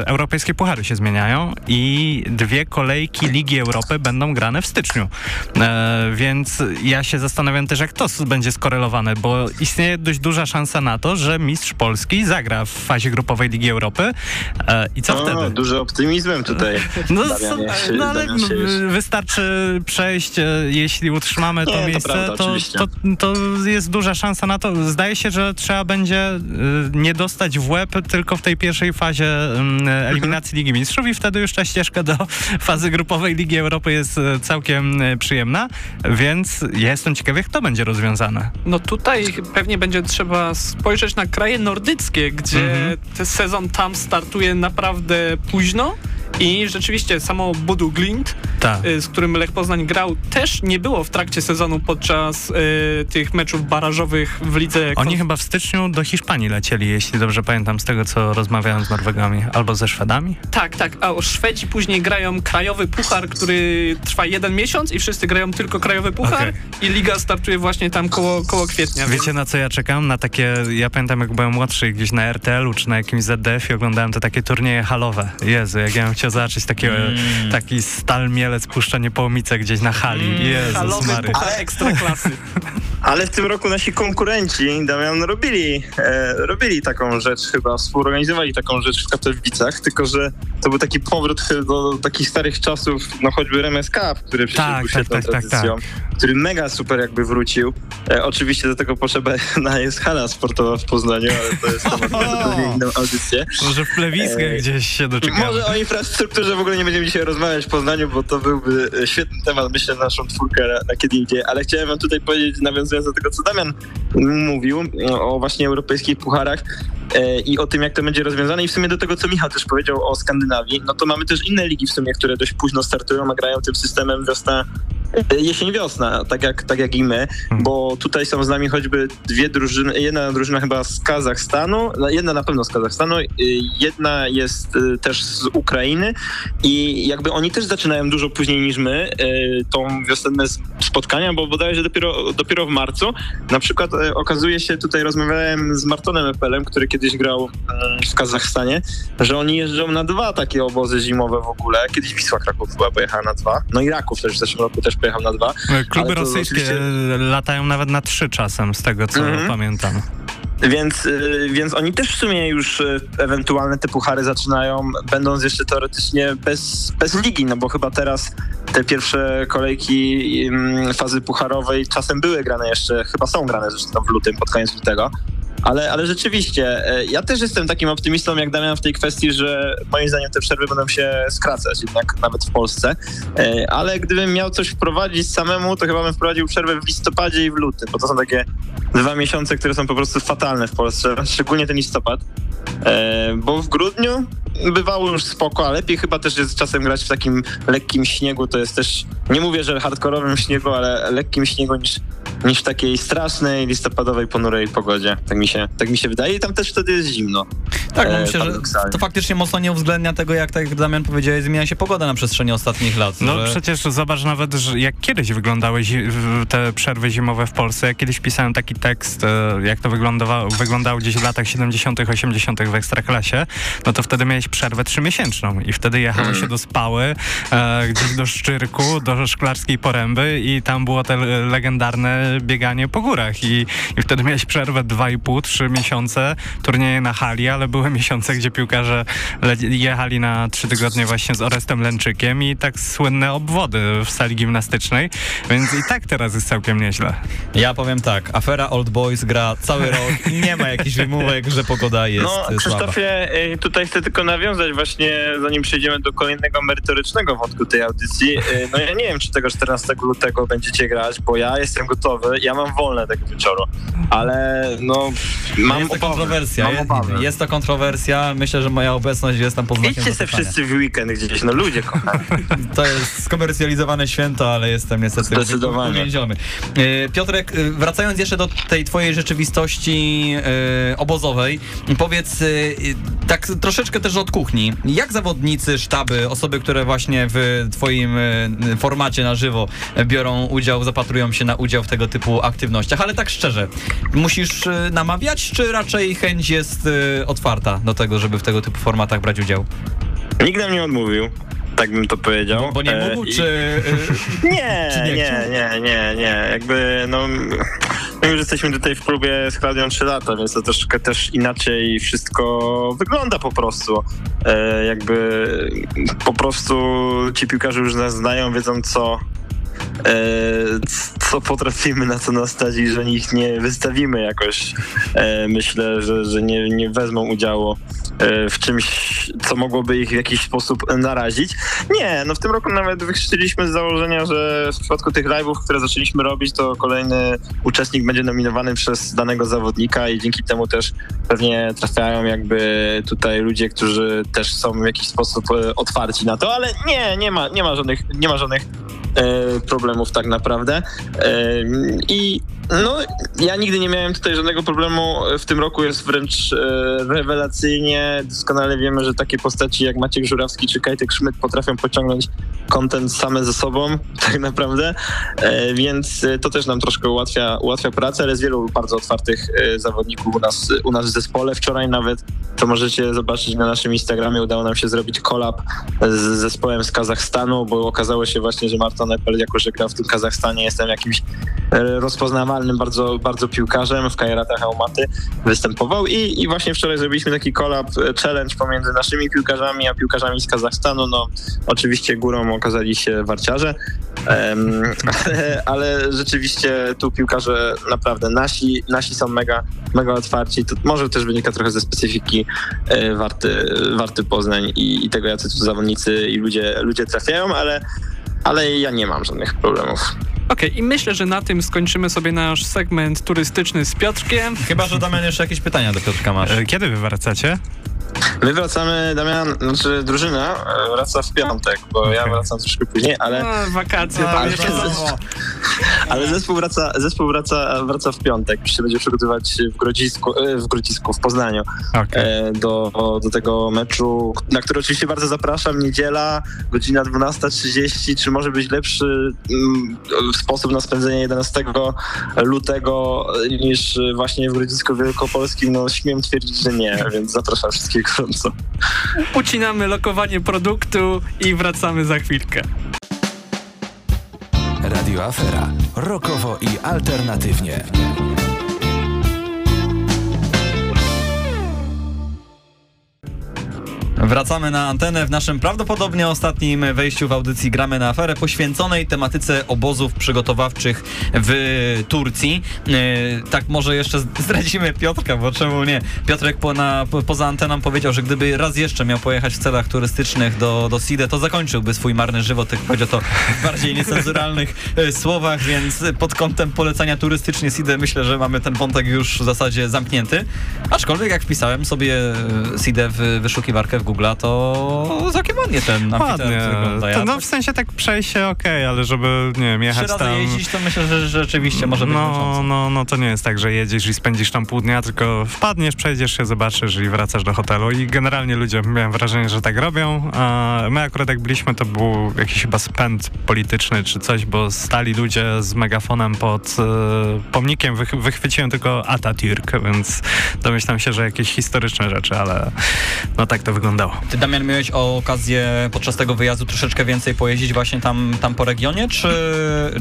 e, europejskie puchary się zmieniają i dwie kolejki Ligi Europy będą grane w styczniu. E, więc ja się zastanawiam też, jak to będzie skorelowane, bo istnieje dość duża szansa na to, że mistrz Polski zagra w fazie grupowej Ligi Europy. E, I co O, wtedy? Dużo optymizmem tutaj. No, się- no ale się wystarczy przejść, e, jeśli utrzymamy to Nie, to miejsce, prawda, to, to, to jest duża szansa na to. Zdaje się, że trzeba będzie e, nie dostać w łeb tylko w tej pierwszej fazie mm, eliminacji Ligi Mistrzów i wtedy już ta ścieżka do fazy grupowej Ligi Europy jest e, całkiem przyjemna, więc ja jestem ciekawy, jak to będzie rozwiązane. No tutaj pewnie będzie trzeba spojrzeć na kraje nordyckie, gdzie Mhm. ten sezon tam startuje naprawdę późno. I rzeczywiście samo Budu Glint, Tak. y, z którym Lech Poznań grał, też nie było w trakcie sezonu podczas y, tych meczów barażowych w lidze. Oni chyba w styczniu do Hiszpanii lecieli, jeśli dobrze pamiętam, z tego co rozmawiałem z Norwegami, albo ze Szwedami. Tak, tak. A o Szwedzi później grają krajowy puchar, który trwa jeden miesiąc i wszyscy grają tylko krajowy puchar Okej. i liga startuje właśnie tam koło, koło kwietnia. Wiecie na co ja czekam? Na takie, ja pamiętam jak byłem młodszy gdzieś na RTL-u czy na jakimś ZDF i oglądałem te takie turnieje halowe. Jezu, jak ja bym chciał zobaczyć takiego, taki stal mielec puszczanie połomice gdzieś na hali. Jezus Halowy Mary. puchar ekstraklasy. Ale w tym roku nasi konkurenci, Damian, robili, e, robili taką rzecz chyba, współorganizowali taką rzecz w Katowicach, tylko że to był taki powrót do takich starych czasów, no choćby RMS Cup, który przecież Tak, był tak, tak, tak, tradycją, który mega super jakby wrócił. E, oczywiście do tego potrzebna jest hala sportowa w Poznaniu, ale to jest temat na zupełnie inną audycję. Może w plewiskach Ej. gdzieś się doczekamy. Może o infrastrukturze w ogóle nie będziemy dzisiaj rozmawiać w Poznaniu, bo to byłby e, świetny temat, myślę, na naszą czwórkę na, na kiedy indziej. Ale chciałem wam tutaj powiedzieć, nawiązując do tego, co Damian mówił, o właśnie europejskich pucharach e, i o tym, jak to będzie rozwiązane i w sumie do tego, co Michał też powiedział o Skandynawii, no to mamy też inne ligi w sumie, które dość późno startują, a grają tym systemem wiosna e, jesień-wiosna, tak jak, tak jak i my, bo tutaj są z nami choćby dwie drużyny, jedna drużyna chyba z Kazachstanu, no, jedna na pewno z Kazachstanu, y, jedna jest y, też z Ukrainy i jakby oni też zaczynają dużo później niż my y, tą wiosenne spotkania, bo bodajże dopiero, dopiero w marcu. Na przykład y, okazuje się, tutaj rozmawiałem z Martonem Epelem, który kiedyś grał y, w Kazachstanie, że oni jeżdżą na dwa takie obozy zimowe w ogóle. Kiedyś Wisła Kraków chyba pojechała na dwa. No i Raków też w zeszłym roku też pojechał na dwa. Kluby Ale to rosyjskie oczywiście- latają nawet na trzy czasem, z tego co Mhm. pamiętam. Więc, y, więc oni też w sumie już y, ewentualne te puchary zaczynają, będąc jeszcze teoretycznie bez, bez ligi, no bo chyba teraz te pierwsze kolejki fazy pucharowej czasem były grane jeszcze, chyba są grane zresztą w lutym, pod koniec lutego. Ale, ale rzeczywiście, e, ja też jestem takim optymistą jak Damian w tej kwestii, że moim zdaniem te przerwy będą się skracać jednak nawet w Polsce. E, Ale gdybym miał coś wprowadzić samemu, to chyba bym wprowadził przerwę w listopadzie i w lutym, bo to są takie dwa miesiące, które są po prostu fatalne w Polsce, szczególnie ten listopad. E, bo w grudniu bywało już spoko, a lepiej chyba też jest czasem grać w takim lekkim śniegu, to jest też, nie mówię, że hardkorowym śniegu, ale lekkim śniegu niż, niż w takiej strasznej listopadowej, ponurej pogodzie. Tak mi się, tak mi się wydaje i tam też wtedy jest zimno. Tak, no myślę, że to faktycznie mocno nie uwzględnia tego, jak tak jak Damian powiedziałeś, zmienia się pogoda na przestrzeni ostatnich lat. No że... przecież zobacz nawet, że jak kiedyś wyglądały te przerwy zimowe w Polsce. Ja kiedyś pisałem taki tekst, e, jak to wyglądało, wyglądało gdzieś w latach 70., 80. w Ekstraklasie, no to wtedy miałeś przerwę trzymiesięczną i wtedy jechało się do Spały, e, gdzieś do Szczyrku, do Szklarskiej Poręby i tam było te legendarne bieganie po górach i, i wtedy miałeś przerwę 2,5, 3 miesiące, turnieje na hali, ale były miesiące, gdzie piłkarze jechali na trzy tygodnie właśnie z Orestem Lęczykiem i tak słynne obwody w sali gimnastycznej, więc i tak teraz jest całkiem nieźle. Ja powiem tak, afera Old Boys gra cały rok i nie ma jakichś wymówek, że pogoda jest No Krzysztofie, słaba. Y, tutaj chcę tylko nawiązać właśnie, zanim przejdziemy do kolejnego merytorycznego wątku tej audycji. Y, no ja nie wiem, czy tego 14 lutego będziecie grać, bo ja jestem gotowy, ja mam wolne tego wieczoru, ale no mam Jest to kontrowersja, mam jest, jest, to kontrowersja, myślę, że moja obecność jest tam pod znakiem Idźcie se wszyscy w weekend gdzieś, no ludzie kochani. To jest skomercjalizowane święto, ale jestem niestety Zdecydowanie. uwięziony. Y, Piotrek, wracając jeszcze do tej twojej rzeczywistości obozowej, powiedz tak troszeczkę też od kuchni. Jak zawodnicy, sztaby, osoby, które właśnie w twoim formacie na żywo biorą udział, zapatrują się na udział w tego typu aktywnościach, ale tak szczerze, musisz namawiać, czy raczej chęć jest otwarta do tego, żeby w tego typu formatach brać udział? Nikt nam nie odmówił tak bym to powiedział. Bo, bo nie mógł, e, czy... nie, czy nie, nie, nie, nie, nie, jakby no... My już jesteśmy tutaj w klubie z Klaudią 3 lata, więc to troszkę też inaczej wszystko wygląda po prostu. E, jakby po prostu ci piłkarze już nas znają, wiedzą co, E, co potrafimy na co nastać i że ich nie wystawimy jakoś. E, myślę, że, że nie, nie wezmą udziału e, w czymś, co mogłoby ich w jakiś sposób narazić. Nie, no w tym roku nawet wychrzciliśmy z założenia, że w przypadku tych live'ów, które zaczęliśmy robić, to kolejny uczestnik będzie nominowany przez danego zawodnika i dzięki temu też pewnie trafiają jakby tutaj ludzie, którzy też są w jakiś sposób otwarci na to, ale nie, nie ma, nie ma żadnych, nie ma żadnych problemów tak naprawdę. I no, ja nigdy nie miałem tutaj żadnego problemu. W tym roku jest wręcz e, rewelacyjnie. Doskonale wiemy, że takie postaci jak Maciek Żurawski czy Kajtek Szmyt potrafią pociągnąć kontent same ze sobą, tak naprawdę. E, więc to też nam troszkę ułatwia, ułatwia pracę, ale jest wielu bardzo otwartych e, zawodników u nas, u nas w zespole. Wczoraj nawet, to możecie zobaczyć na naszym Instagramie, udało nam się zrobić kolab z zespołem z Kazachstanu, bo okazało się właśnie, że Marta Nepel, jako że gra w tym Kazachstanie, jestem jakimś bardzo, bardzo piłkarzem w Kairatach Almaty występował i, i właśnie wczoraj zrobiliśmy taki collab challenge pomiędzy naszymi piłkarzami a piłkarzami z Kazachstanu. No oczywiście górą okazali się warciarze, um, ale, ale, rzeczywiście tu piłkarze naprawdę nasi, nasi są mega, mega otwarci. To może też wynika trochę ze specyfiki e, Warty, Warty Poznań i, i tego, jacy tu zawodnicy i ludzie, ludzie trafiają, ale ale ja nie mam żadnych problemów. Okej, okay, i myślę, że na tym skończymy sobie nasz segment turystyczny z Piotrkiem. Chyba, że Damian jeszcze jakieś pytania do Piotrka masz. E, kiedy wy wracacie? My wracamy, Damian, znaczy drużyna e, wraca w piątek, bo okay. ja wracam troszkę później, ale... No, wakacje, tam ale, jeszcze ale zespół wraca, zespół wraca, wraca w piątek, się będzie przygotowywać w Grodzisku, e, w Grodzisku, w Poznaniu okay. do, do tego meczu, na który oczywiście bardzo zapraszam, niedziela, godzina 12.30, czy może być lepszy mm, sposób na spędzenie 11 lutego niż właśnie w Grodzisku Wielkopolskim, no śmiem twierdzić, że nie, więc zapraszam wszystkich gorąco. Ucinamy lokowanie produktu i wracamy za chwilkę. Radio Afera. Rokowo i alternatywnie. Wracamy na antenę w naszym prawdopodobnie ostatnim wejściu w audycji Gramy na aferę poświęconej tematyce obozów przygotowawczych w Turcji. Yy, tak może jeszcze zdradzimy Piotrka, bo czemu nie? Piotrek po na, po, poza anteną powiedział, że gdyby raz jeszcze miał pojechać w celach turystycznych do, do SIDE, to zakończyłby swój marny żywot, tak powiedział to w bardziej niecenzuralnych yy, słowach, więc pod kątem polecania turystycznie SIDE myślę, że mamy ten wątek już w zasadzie zamknięty. Aczkolwiek jak wpisałem sobie SIDE w wyszukiwarkę w Google, Google'a, to całkiem ładnie ten ładnie. wygląda. Ja no tak... w sensie tak przejście okej, okay, ale żeby, nie wiem, jechać Trzy razy jeździć, to myślę, że rzeczywiście może być no, no, no to nie jest tak, że jedziesz i spędzisz tam pół dnia, tylko wpadniesz, przejdziesz się, zobaczysz i wracasz do hotelu i generalnie ludzie, miałem wrażenie, że tak robią. A my akurat jak byliśmy, to był jakiś chyba spęd polityczny czy coś, bo stali ludzie z megafonem pod e, pomnikiem, wych, wychwyciłem tylko Atatürk, więc domyślam się, że jakieś historyczne rzeczy, ale no tak to wyglądało. Ty Damian miałeś okazję podczas tego wyjazdu troszeczkę więcej pojeździć właśnie tam, tam po regionie, czy,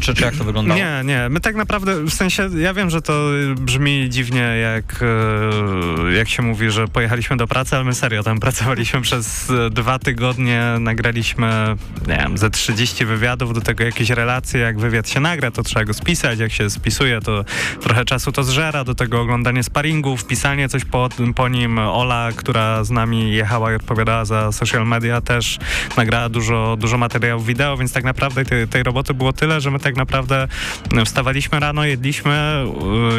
czy, czy jak to wyglądało? Nie, nie, my tak naprawdę, w sensie, ja wiem, że to brzmi dziwnie, jak, e, jak się mówi, że pojechaliśmy do pracy, ale my serio tam pracowaliśmy przez dwa tygodnie, nagraliśmy, nie wiem, ze 30 wywiadów, do tego jakieś relacje, jak wywiad się nagra, to trzeba go spisać, jak się spisuje, to trochę czasu to zżera, do tego oglądanie sparingów, pisanie coś po, po nim. Ola, która z nami jechała odpowiadała za social media, też nagrała dużo, dużo materiałów wideo, więc tak naprawdę tej, tej roboty było tyle, że my tak naprawdę wstawaliśmy rano, jedliśmy,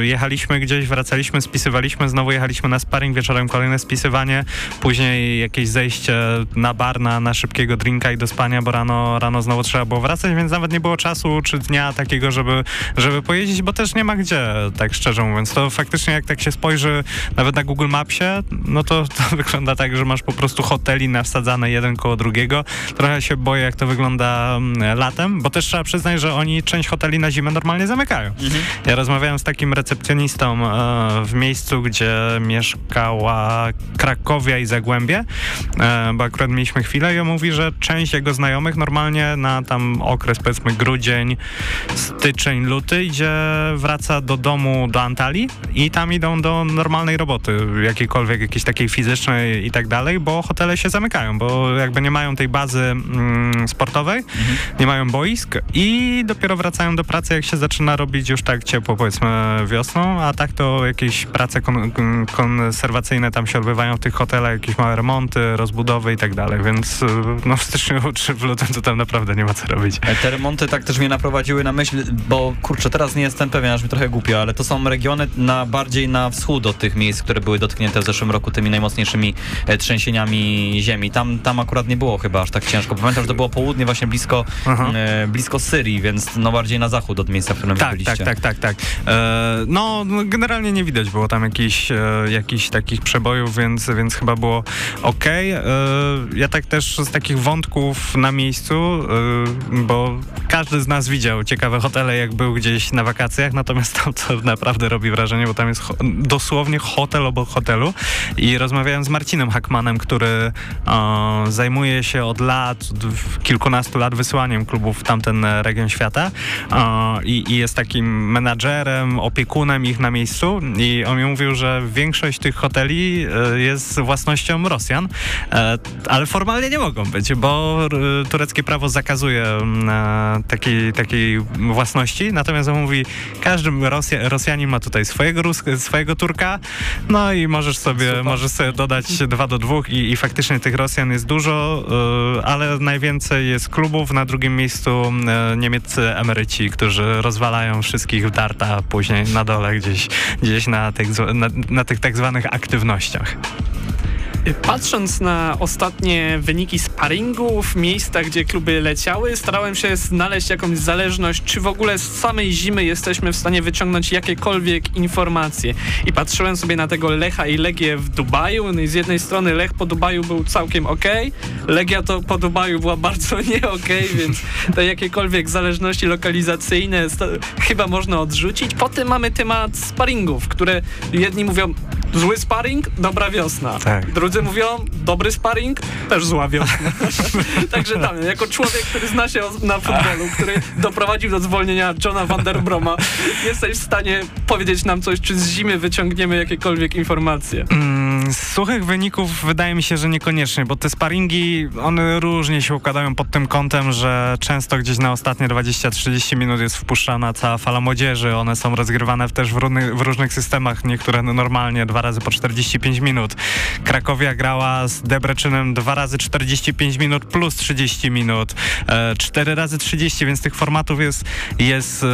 jechaliśmy gdzieś, wracaliśmy, spisywaliśmy, znowu jechaliśmy na sparring, wieczorem kolejne spisywanie, później jakieś zejście na bar, na, na szybkiego drinka i do spania, bo rano, rano znowu trzeba było wracać, więc nawet nie było czasu czy dnia takiego, żeby, żeby pojeździć, bo też nie ma gdzie, tak szczerze mówiąc. To faktycznie jak tak się spojrzy nawet na Google Mapsie, no to, to wygląda tak, że masz po prostu hoteli nawsadzane jeden koło drugiego. Trochę się boję, jak to wygląda mm, latem, bo też trzeba przyznać, że oni część hoteli na zimę normalnie zamykają. Mhm. Ja rozmawiałem z takim recepcjonistą e, w miejscu, gdzie mieszkała Krakowia i Zagłębie, e, bo akurat mieliśmy chwilę i on mówi, że część jego znajomych normalnie na tam okres powiedzmy grudzień, styczeń, luty idzie, wraca do domu do Antalii i tam idą do normalnej roboty, jakiejkolwiek, jakiejś takiej fizycznej i tak dalej, bo hotele się zamykają, bo jakby nie mają tej bazy mm, sportowej, mhm. nie mają boisk i dopiero wracają do pracy, jak się zaczyna robić już tak ciepło, powiedzmy wiosną, a tak to jakieś prace kon konserwacyjne tam się odbywają w tych hotelach, jakieś małe remonty, rozbudowy i tak dalej, więc no w styczniu czy w lutym to tam naprawdę nie ma co robić. Te remonty tak też mnie naprowadziły na myśl, bo kurczę, teraz nie jestem pewien, aż mi trochę głupio, ale to są regiony na bardziej na wschód od tych miejsc, które były dotknięte w zeszłym roku tymi najmocniejszymi e, trzęsieniami ziemi. Tam, tam akurat nie było chyba aż tak ciężko. Pamiętam, że to było południe właśnie blisko, e, blisko Syrii, więc no bardziej na zachód od miejsca, w którym tak, byliście. Tak, tak, tak, tak. E, no, no, generalnie nie widać było tam jakichś, e, jakichś takich przebojów, więc, więc chyba było ok. E, ja tak też z takich wątków na miejscu, e, bo każdy z nas widział ciekawe hotele, jak był gdzieś na wakacjach, natomiast to, to naprawdę robi wrażenie, bo tam jest ho dosłownie hotel obok hotelu i rozmawiałem z Marcinem Hackmanem, który zajmuje się od lat, kilkunastu lat wysyłaniem klubów w tamten region świata i, i jest takim menadżerem, opiekunem ich na miejscu. I on mi mówił, że większość tych hoteli e, jest własnością Rosjan, e, ale formalnie nie mogą być, bo e, tureckie prawo zakazuje takiej, takiej własności, natomiast on mówi, każdy Rosja, Rosjanin ma tutaj swojego, swojego Turka, no i możesz sobie, możesz sobie dodać dwa do dwóch i, i faktycznie tych Rosjan jest dużo, ale najwięcej jest klubów, na drugim miejscu niemieccy emeryci, którzy rozwalają wszystkich w darta, później na dole gdzieś, gdzieś na, tych, na, na tych tak zwanych aktywnościach. Patrząc na ostatnie wyniki sparingów, miejsca, gdzie kluby leciały, starałem się znaleźć jakąś zależność, czy w ogóle z samej zimy jesteśmy w stanie wyciągnąć jakiekolwiek informacje. I patrzyłem sobie na tego Lecha i Legię w Dubaju. No i z jednej strony Lech po Dubaju był całkiem ok, Legia to po Dubaju była bardzo nie ok, więc te jakiekolwiek zależności lokalizacyjne chyba można odrzucić. Potem mamy temat sparingów, które jedni mówią zły sparring, dobra wiosna. Tak. Drudzy mówią, dobry sparring, też zła wiosna. Także tam, jako człowiek, który zna się na futbolu, który doprowadził do zwolnienia Johna van der Broma, jesteś w stanie powiedzieć nam coś, czy z zimy wyciągniemy jakiekolwiek informacje? Mm, z suchych wyników wydaje mi się, że niekoniecznie, bo te sparingi, one różnie się układają pod tym kątem, że często gdzieś na ostatnie 20-30 minut jest wpuszczana cała fala młodzieży, one są rozgrywane też w, różnych, w różnych systemach, niektóre normalnie dwa razy po 45 minut. Krakowia grała z Debreczynem dwa razy 45 minut plus 30 minut, e, cztery razy 30, więc tych formatów jest, jest e,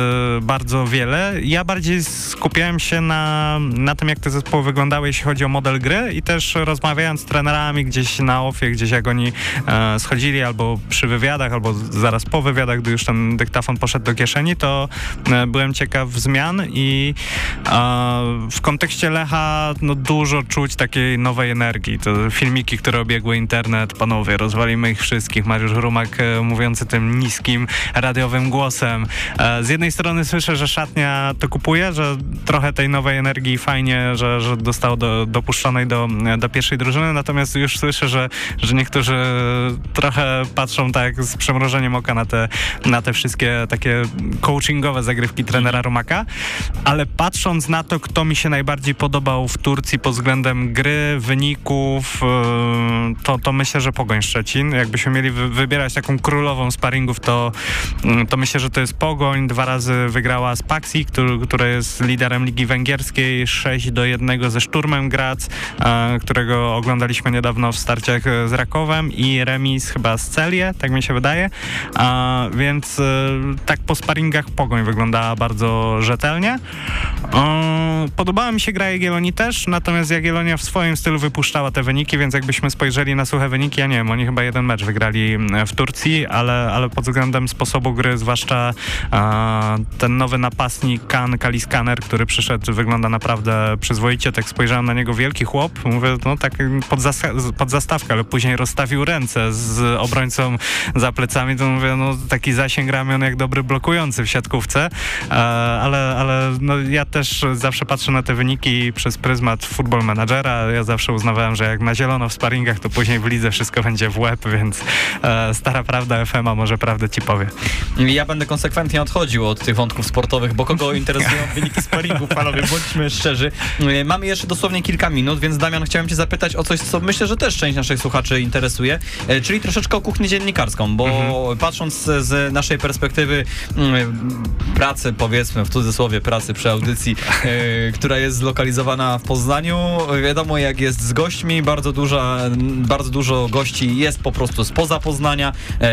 bardzo wiele. Ja bardziej skupiałem się na, na tym, jak te zespoły wyglądały, jeśli chodzi o model gry, i też rozmawiając z trenerami gdzieś na ofie, gdzieś jak oni e, schodzili albo przy wywiadach, albo zaraz po wywiadach, gdy już ten dyktafon poszedł do kieszeni, to e, byłem ciekaw zmian i e, w kontekście Lecha no, dużo czuć takiej nowej energii. To filmiki, które obiegły internet, panowie, rozwalimy ich wszystkich. Mariusz Rumak e, mówiący tym niskim, radiowym głosem. E, z jednej strony słyszę, że szatnia to kupuje, że trochę tej nowej energii fajnie, że, że dostał do, dopuszczonej do, do pierwszej drużyny, natomiast już słyszę, że, że niektórzy trochę patrzą tak z przemrożeniem oka na te, na te wszystkie takie coachingowe zagrywki trenera Rumaka, ale patrząc na to, kto mi się najbardziej podobał w Turcji pod względem gry, wyników, e, to, to myślę, że Pogoń Szczecin. Jakbyśmy mieli wy, wybierać taką królową sparingów, to, to myślę, że to jest Pogoń. Dwa razy wygrała z Paxi, który, która jest liderem Ligi Węgierskiej, 6 do 1 ze Szturmem Graz, e, którego oglądaliśmy niedawno w starciach z Rakowem i remis chyba z Celię, tak mi się wydaje. E, więc e, tak po sparingach Pogoń wyglądała bardzo rzetelnie. E, podobała mi się gra Jagiellonii też, natomiast Jagiellonia w swoim stylu wypuszczała te wyniki, więc jakbyśmy spojrzeli na suche wyniki, ja nie wiem, oni chyba jeden mecz wygrali w Turcji, ale, ale pod względem sposobu gry, zwłaszcza e, ten nowy napastnik Kan Kaliskaner, który przyszedł, wygląda naprawdę przyzwoicie, tak spojrzałem na niego wielki chłop, mówię, no tak pod, pod zastawkę, ale później rozstawił ręce z obrońcą za plecami, to mówię, no taki zasięg ramion jak dobry blokujący w siatkówce, e, ale, ale no, ja też zawsze patrzę na te wyniki przez pryzmat football managera, ja zawsze uznawałem, że jak na zielono w sparingach, to później w lidze wszystko będzie w łeb, więc e, stara prawda FM-a może prawdę ci powie. Ja będę konsekwentnie odchodził od tych wątków sportowych, bo kogo interesują wyniki sparingów, panowie, bądźmy szczerzy. E, mamy jeszcze dosłownie kilka minut, więc Damian, chciałem cię zapytać o coś, co myślę, że też część naszych słuchaczy interesuje, e, czyli troszeczkę o kuchnię dziennikarską, bo mhm. patrząc z naszej perspektywy mm, pracy, powiedzmy w cudzysłowie pracy przy audycji, e, która jest zlokalizowana w Poznaniu, wiadomo jak jest z gośćmi, bardzo, duża, bardzo dużo gości jest po prostu spoza Poznania,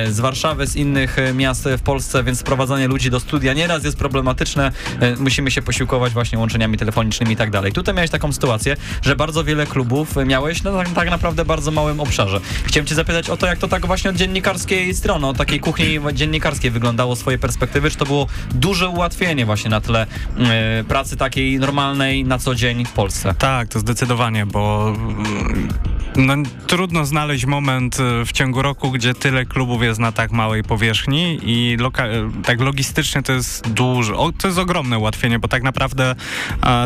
z Warszawy, z innych miast w Polsce, więc sprowadzanie ludzi do studia nieraz jest problematyczne. Musimy się posiłkować właśnie łączeniami telefonicznymi i tak dalej. Tutaj miałeś taką sytuację, że bardzo wiele klubów miałeś no, tak, tak naprawdę bardzo małym obszarze. Chciałem cię zapytać o to, jak to tak właśnie od dziennikarskiej strony, od takiej kuchni dziennikarskiej wyglądało z swojej perspektywy, czy to było duże ułatwienie właśnie na tle yy, pracy takiej normalnej na co dzień w Polsce? Tak, to zdecydowanie, bo no, trudno znaleźć moment e, w ciągu roku, gdzie tyle klubów jest na tak małej powierzchni i e, tak logistycznie to jest duże, o, to jest ogromne ułatwienie, bo tak naprawdę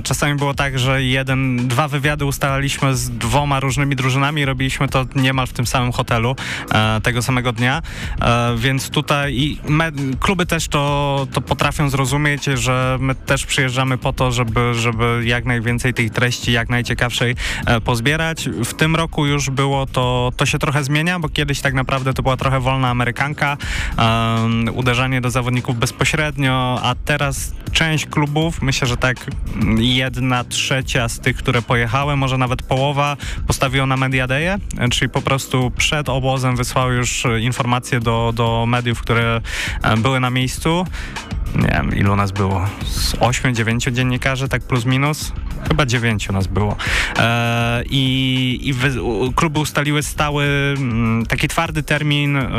czasami było tak, że jeden, dwa wywiady ustalaliśmy z dwoma różnymi drużynami robiliśmy to niemal w tym samym hotelu e, tego samego dnia, e, więc tutaj i me, kluby też to, to potrafią zrozumieć, że my też przyjeżdżamy po to, żeby, żeby jak najwięcej tych treści, jak najciekawszej e, pozbierać. W tym roku już było to, to się trochę zmienia, bo kiedyś tak naprawdę to była trochę wolna amerykanka, uderzanie do zawodników bezpośrednio, a teraz część klubów, myślę, że tak jedna trzecia z tych, które pojechały, może nawet połowa, postawiło na Media Day, czyli po prostu przed obozem wysłały już informacje do, do mediów, które e, były na miejscu nie wiem, ilu nas było, z 8-9 dziennikarzy, tak plus minus, chyba 9 nas było. E, I i wy, kluby ustaliły stały, mm, taki twardy termin e,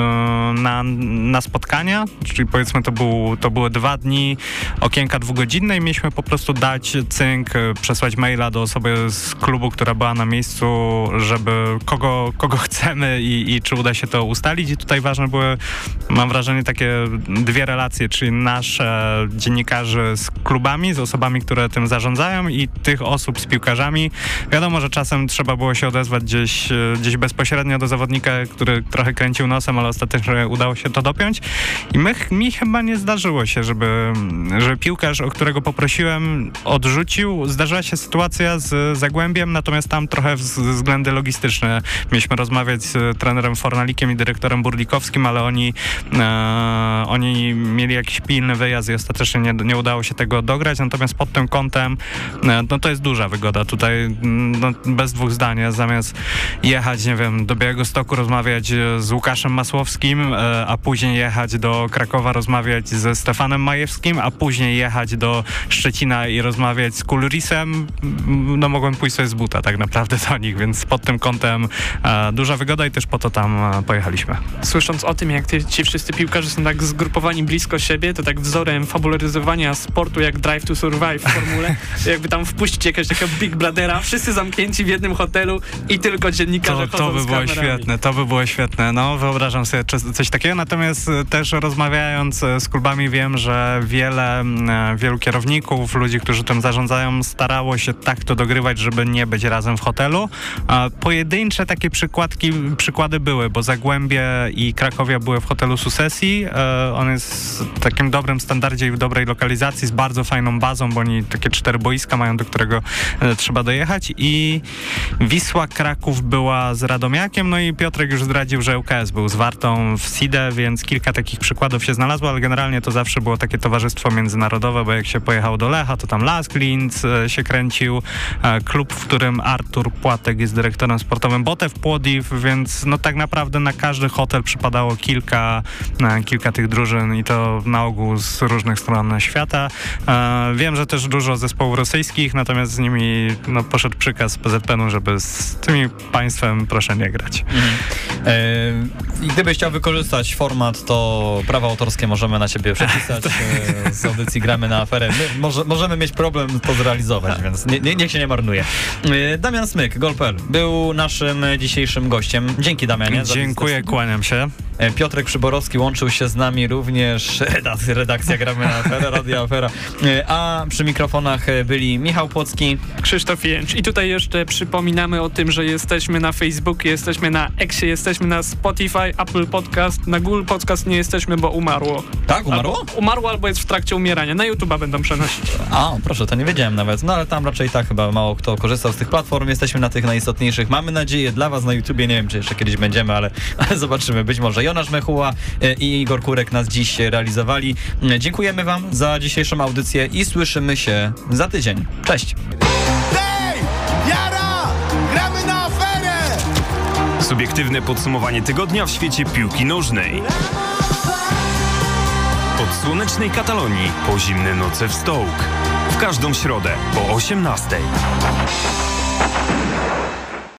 na, na spotkania, czyli powiedzmy to, był, to były dwa dni, okienka dwugodzinne i mieliśmy po prostu dać cynk, e, przesłać maila do osoby z klubu, która była na miejscu, żeby kogo, kogo chcemy i, i czy uda się to ustalić. I tutaj ważne były, mam wrażenie, takie dwie relacje, czyli nasze dziennikarzy z klubami, z osobami, które tym zarządzają i tych osób z piłkarzami. Wiadomo, że czasem trzeba było się odezwać gdzieś, e, gdzieś bezpośrednio do zawodnika, który trochę kręcił nosem, ale ostatecznie udało się to dopiąć. I my, mi chyba nie zdarzyło się, żeby, żeby piłkarz, o którego poprosiłem, odrzucił. Zdarzyła się sytuacja z Zagłębiem, natomiast tam trochę względy logistyczne. Mieliśmy rozmawiać z trenerem Fornalikiem i dyrektorem Burlikowskim, ale oni, e, oni mieli jakiś pilny wyjazd wyjazd i ostatecznie nie, nie udało się tego dograć, natomiast pod tym kątem no to jest duża wygoda. Tutaj no, bez dwóch zdań, zamiast jechać, nie wiem, do Białego Stoku rozmawiać z Łukaszem Masłowskim, a później jechać do Krakowa rozmawiać ze Stefanem Majewskim, a później jechać do Szczecina i rozmawiać z Kulrisem, no mogłem pójść sobie z buta tak naprawdę do nich, więc pod tym kątem e, duża wygoda i też po to tam e, pojechaliśmy. Słysząc o tym, jak ci wszyscy piłkarze są tak zgrupowani blisko siebie, to tak wzorem fabularyzowania sportu jak Drive to Survive w formule, jakby tam wpuścić jakiegoś takiego Big Brothera, wszyscy zamknięci w jednym hotelu i tylko dziennikarze To, to by było świetne, to by było świetne. No, wyobrażam sobie coś takiego, natomiast e, też rozmawiając e, z klubami wiem, że wiele, wielu kierowników, ludzi, którzy tym zarządzają, starało się tak to dogrywać, żeby nie być razem w hotelu. Pojedyncze takie przykładki, przykłady były, bo Zagłębie i Krakowia były w hotelu Susesji. E, on jest takim dobrym standardzie i w dobrej lokalizacji, z bardzo fajną bazą, bo oni takie cztery boiska mają, do którego e, trzeba dojechać. I Wisła Kraków była z Radomiakiem, no i Piotrek już zdradził, że UKS był z Wartą w SIDE, więc kilka takich przykładów się znalazło, ale generalnie to zawsze było takie towarzystwo międzynarodowe, bo jak się pojechało do Lecha, to tam Las Linz e, się kręcił, klub, w którym Artur Płatek jest dyrektorem sportowym Botew Płodiw, więc no tak naprawdę na każdy hotel przypadało kilka, kilka tych drużyn i to na ogół z różnych stron świata. E, wiem, że też dużo zespołów rosyjskich, natomiast z nimi no, poszedł przykaz PZPN-u, żeby z tymi państwem proszę nie grać. Mhm. E, gdybyś chciał wykorzystać format, to prawa autorskie możemy na ciebie przepisać. e, z audycji gramy na aferę. My może, możemy mieć problem to zrealizować, więc nie, nie, niech się nie marnuje. E, Damian Smyk, Golpel, był naszym dzisiejszym gościem. Dzięki Damianie. Dziękuję, kłaniam się. Piotrek Przyborowski łączył się z nami również, redakcja Gramy na Aferę, Radio Afera, e, a przy mikrofonach byli Michał Płocki, Krzysztof Jęcz. I tutaj jeszcze przypominamy o tym, że jesteśmy na Facebooku, jesteśmy na Exie, jesteśmy na Spotify, Apple Podcast, na Google Podcast nie jesteśmy, bo umarło. Tak, umarło? Albo umarło albo jest w trakcie umierania. Na YouTube'a będą przenosić. A, proszę, to nie wiedziałem nawet. No ale tam raczej tak chyba mało kto korzystał z tych platform. Jesteśmy na tych najistotniejszych. Mamy nadzieję dla was na YouTubie. Nie wiem, czy jeszcze kiedyś będziemy, ale, ale zobaczymy. Być może Jonasz Mechuła e, i Igor Kurek nas dziś realizowali. Dziękujemy wam za dzisiejszą audycję i słyszymy się za tydzień. Cześć! Jara! Gramy na aferę! Subiektywne podsumowanie tygodnia w świecie piłki nożnej. Od słonecznej Katalonii po zimne noce w Stołk. W każdą środę po 18.